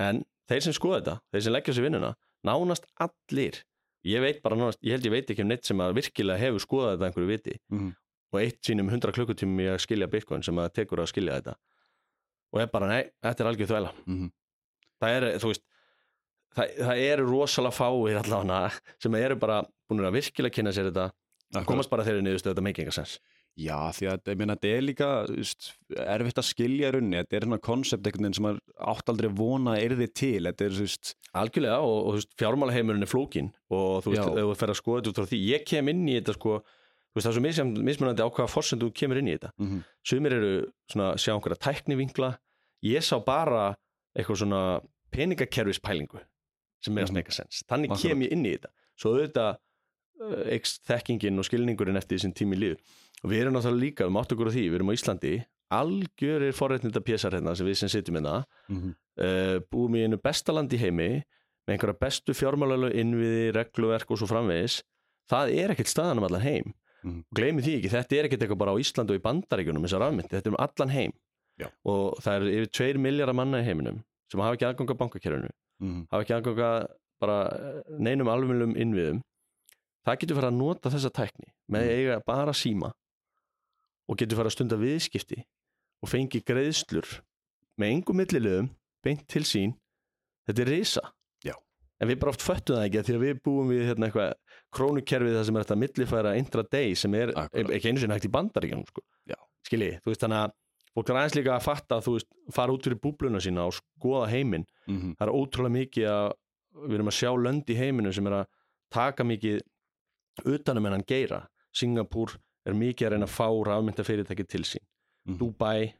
en þeir sem skoða þetta, þeir sem leggja sér vinnuna nánast allir ég veit bara náttúrulega, ég held ég veit ekki um neitt sem að virkilega hefur skoðað þetta einhverju viti Mhm. og eitt sínum 100 klukkutímum í að skilja bitcoin sem að tekur að skilja þetta og er bara, nei, þetta er algjör þvæla Mhm. það er, þú veist það, það eru rosalega fáir allavega sem eru bara búin að virkilega kynna sér þetta Akkurat. komast bara þeirri niðurstöðu þetta making a sense Já, því að ég meina, þetta er líka erfitt að skilja runni þetta er svona konsept einhvern veginn sem maður átt aldrei vona að yrði til. Þetta er, veist, algjörlega og, og þú veist, fjármálaheimurinn er flókin og þú veist, ef þú fer að skoða þetta út frá því ég kem inn í þetta sko þú veist, það er svo mismunandi á hvaða forsend þú kemur inn í þetta. Mm -hmm. sumir eru svona sjá einhverja tæknivingla ég sá bara eitthvað svona peningakerfispælingu sem er að Mhm. smeka sens. Þannig kem ég inn í þetta. Svo auðvitað uh, eikst þekkingin og skilningurinn eftir því sem tími líður og við erum náttúrulega líka, við máttu okkur á því við erum á Íslandi, algjörir forréttinda pjessar hérna sem við sem sitjum hérna. Mm uh, búum í einu besta land í heimi með einhverja bestu fjármálalega innviði, regluverk og svo framvegis. Það er ekkert staðan um allan heim. Mhm. og gleymi því ekki, þetta er ekkert eitthvað bara á Ísland og í bandaríkunum þessar rafmyndi, þetta er um allan heim. Já. og það eru yfir 2 miljardar manna í heiminum sem hafa ekki aðganga bankakerfinu -hmm. hafa ekki aðganga bara eh, neinum alvegum innviðum. Það getur fara að nota þessa tækni með eiga bara síma og getur fara að stunda viðskipti og fengi greiðslur með engum millilegum beint til sín þetta er Já. en við bara oft föttum það ekki af því að við búum við hérna eitthvað krónukerfið það sem er þetta millifæra intraday sem er Akkurat. ekki einu sinni hægt í bandaríkjum sko. Já. skilji, þú veist þannig að fólk er aðeins líka að fatta að þú veist fara út fyrir búbluna sína og skoða heiminn Mm -hmm. það er ótrúlega mikið að við erum að sjá lönd í heiminu sem er að taka mikið utanum en hann geira Singapúr er mikið að reyna að fá rafmynda fyrirtæki til sín. Mhm. Dubai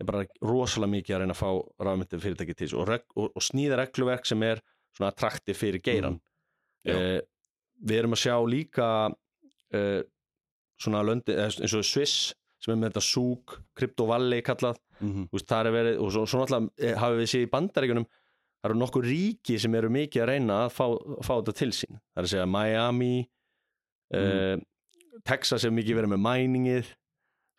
er bara rosalega mikið að reyna að fá rafmynda fyrirtæki til sín og, reg, og, og snýða regluverk sem er svona attrakti fyrir geiran Já. eh, við erum að sjá líka eh, svona löndi eða eins og Swiss sem er með þetta SÚK, Crypto Valley kallað. Mm Þú veist, er verið, og svo, svo náttúrulega hafið við séð í bandaríkunum það eru nokkur ríki sem eru mikið að reyna að fá, fá þetta til sín. Það er að segja Miami uh, Texas hefur mikið verið með mæningið.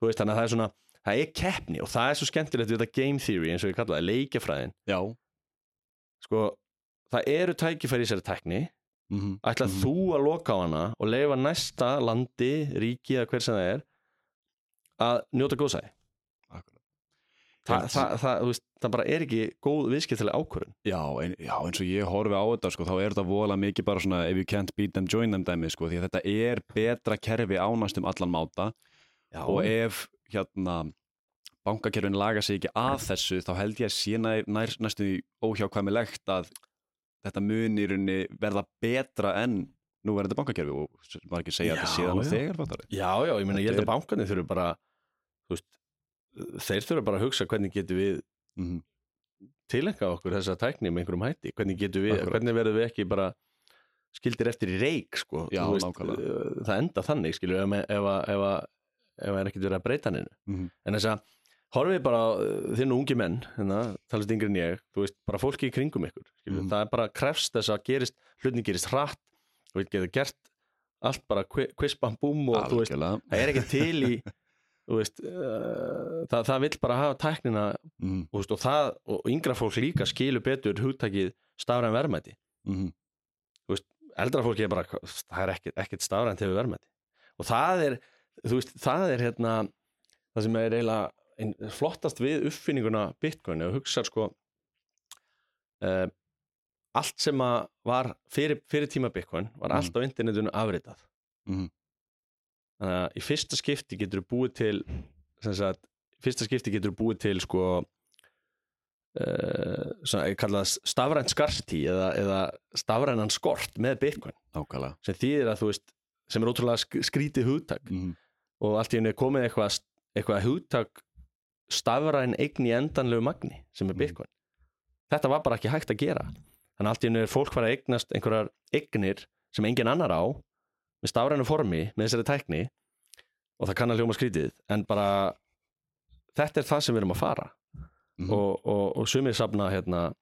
Þú veist, þannig að það er svona það er keppni og það er svo skemmtilegt við þetta game theory eins og ég kalla það, leikjafræðin. Já. Sko, það eru tækifæri í þessari tekni mm -hmm. ætla Mhm. þú að loka á hana og leifa næsta landi, ríki eða hver sem það er að njóta góðsæði Þa, Ég- það, það, þú veist, það bara er ekki góð viðskiptilega ákvörðun Já, ein, já, eins og ég horfi á þetta sko, þá er þetta vola mikið bara svona if you can't beat them, join them dæmi sko, því að þetta er betra kerfi ánast um allan máta Já, og ef hérna bankakerfin laga sig ekki að þessu þá held ég að sé nær, næstu óhjákvæmilegt að þetta mun í rauninni verða betra en nú verður þetta bankakerfi og maður ekki segja að þetta Já, sé þannig já. þegar fattari. já, já, ég meina ég held að bankarnir þurfu bara veist, þeir þurfu bara að hugsa hvernig getum við mm -hmm. tilenga okkur þessa tækni með einhverjum hætti hvernig getum við, Akkurat. hvernig verðum við ekki bara skildir eftir í reik sko, Já, Þú nákvæmlega. uh, það enda þannig skilur ef, ef, ef, ef, ef það er ekkert verið að breyta hann Mhm. en þess að horfið bara uh, þinn ungi menn hérna, talast yngri en ég þú veist, bara fólki í kringum ykkur skilur, Mhm. það er bara krefst þess að gerist hlutin gerist hratt og við getum gert allt bara quiz bam búm og þú veist, Algjörlega það er ekki til í þú veist, uh, það, það vill bara hafa tæknina mm og, veist, og það, og yngra fólk líka skilur betur hugtakið stafræn verðmæti. -hmm. eldra fólki er bara, það er ekkert, ekkert stafrænt hefur verðmæti. Og það er, veist, það er hérna það sem er eiginlega ein, flottast við uppfinninguna Bitcoin. Þú hugsa sko uh, allt sem var fyrir, fyrir tíma Bitcoin var allt á internetinu afritað. Mhm. Þannig að í fyrsta skipti getur þú búið til sem sagt, fyrsta skipti getur þú búið til sko uh, stafrænt skarti eða, eða stafrænan skort með Bitcoin. Nákvæmlega. Sem þýðir að þú veist sem er ótrúlega sk- skrítið hugtak. Mm -hmm. og allt í henni er komið eitthvað eitthvað hugtak stafræn eign í endanlegu magni sem er Mhm. Bitcoin. Þetta var bara ekki hægt að gera. Þannig að allt í henni er fólk fara að eignast einhverjar eignir sem engin annar á með stafrænu formi, með þessari tækni og það kann að hljóma skrítið en bara þetta er það sem við erum að fara Mhm. og, og, og sumir safna hérna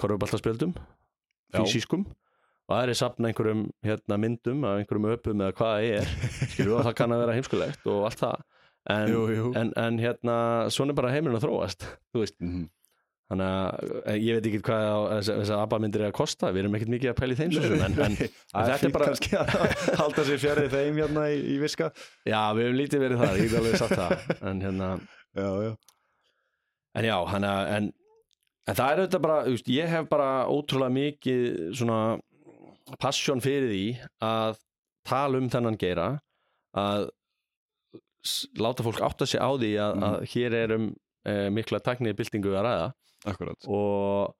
korfubaltaspjöldum Já. fysiskum og aðri safna einhverjum hérna, myndum af einhverjum öpum eða hvað það er skilur og það kann að vera heimskulegt og allt það en, Jú, jú en, en hérna svona er bara heimurinn að þróast þú veist, mm -hmm. Þannig að eh, ég veit ekki hvað á- þessar þessar abamyndir er að kosta við erum ekkert mikið að pæla í þeim svo sem en, en, Það þetta er bara kannski að halda sér fjarið þeim hérna í, í viska. Já, við hefum lítið verið þar, ég get alveg sagt það en hérna, Já, já. En já hann að, en, en það er auðvitað bara, veist, ég hef bara ótrúlega mikið svona passion fyrir því að tala um þennan geira að láta fólk átta sig á því að, Mhm. að hér er um e, mikla takniði byltingu að ræða Akkurat. Og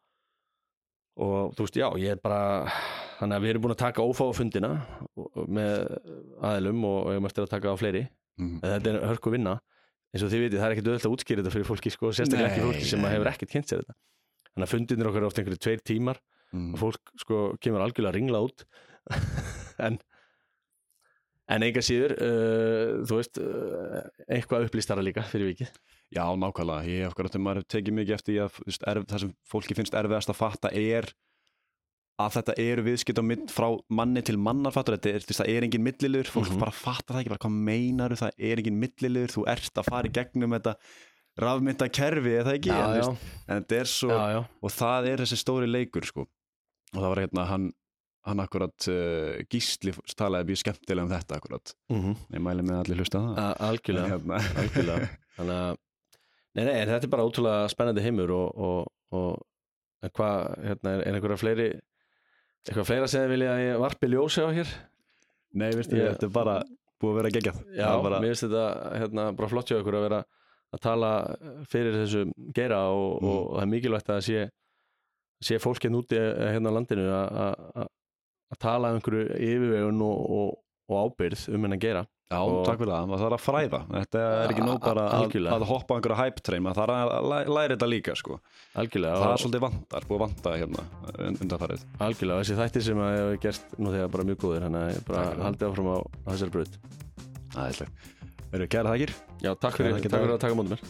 og þú veist, já, ég er bara þannig að við erum búin að taka ófáa fundina og- og með aðilum og eigum eftir að taka á fleiri. Mm. þetta er hörku vinna. Eins og þið vitið, það er ekkert auðvitað að útskýra þetta fyrir fólki sko, sérstaklega ekki fólki sem hefur ekkert kynnt sér þetta. Þannig að fundinir okkar er ofta einhverju tveir tímar Mm. og fólk sko kemur algjörlega ringla út. (laughs) En en enga síður uh, þú veist, uh, eitthvað upplýstara líka fyrir vikið. Já, nákvæmlega, ég hef akkurat maður hefur tekið mikið eftir að veist, erf, það sem fólki finnst erfiðast að fatta er að þetta eru viðskipt á mitt frá manni til mannar fattur, þetta er, það er engin millilur fólk Mhm. bara fattar það ekki, bara hvað meinar það er engin millilur, þú ert að fara í gegnum þetta rafmynda kerfi eða ekki, en, þú já, veist, en þetta er svo já, já, og það er þessi stóri leikur sko. og það var hérna hann, hann akkurat uh, gísli talaði mjög skemmtilega um þetta akkurat. Mm ég mæli með allir hlusta á það. Algjörlega hérna, (laughs) algjörlega. Þannig nei, nei, þetta er bara ótrúlega spennandi heimur og, og, og hvað, hérna, er, er einhverja fleiri eitthvað fleira sem þið vilja að ég varpi ljósi á hér? Nei, veistu, Ég- þetta er bara búið að vera geggjað. Já, bara, mér finnst þetta hérna, bara flott hjá ykkur að vera að tala fyrir þessu geira og, Mm. og það er mikilvægt að sé sé fólk hérna úti eh, hérna á landinu að- að að- að tala um einhverju yfirvegun og, og, og ábyrð um hennan geira Já, og- takk fyrir það, maður þarf að fræða. Þetta er ekki nóg bara að, að hoppa einhverja hype train, maður þarf að læ- læra þetta líka sko. algjörlega, Það er svolítið vantar, búið að vanta hérna undanfarið. Algjörlega þessi þættir sem að hefur gert nú þegar bara mjög góðir þannig að ég bara haldið áfram á, á þessari bröð Æðislega Eru kæra þakkir. Já, takk fyrir, takk fyrir að taka mótum mér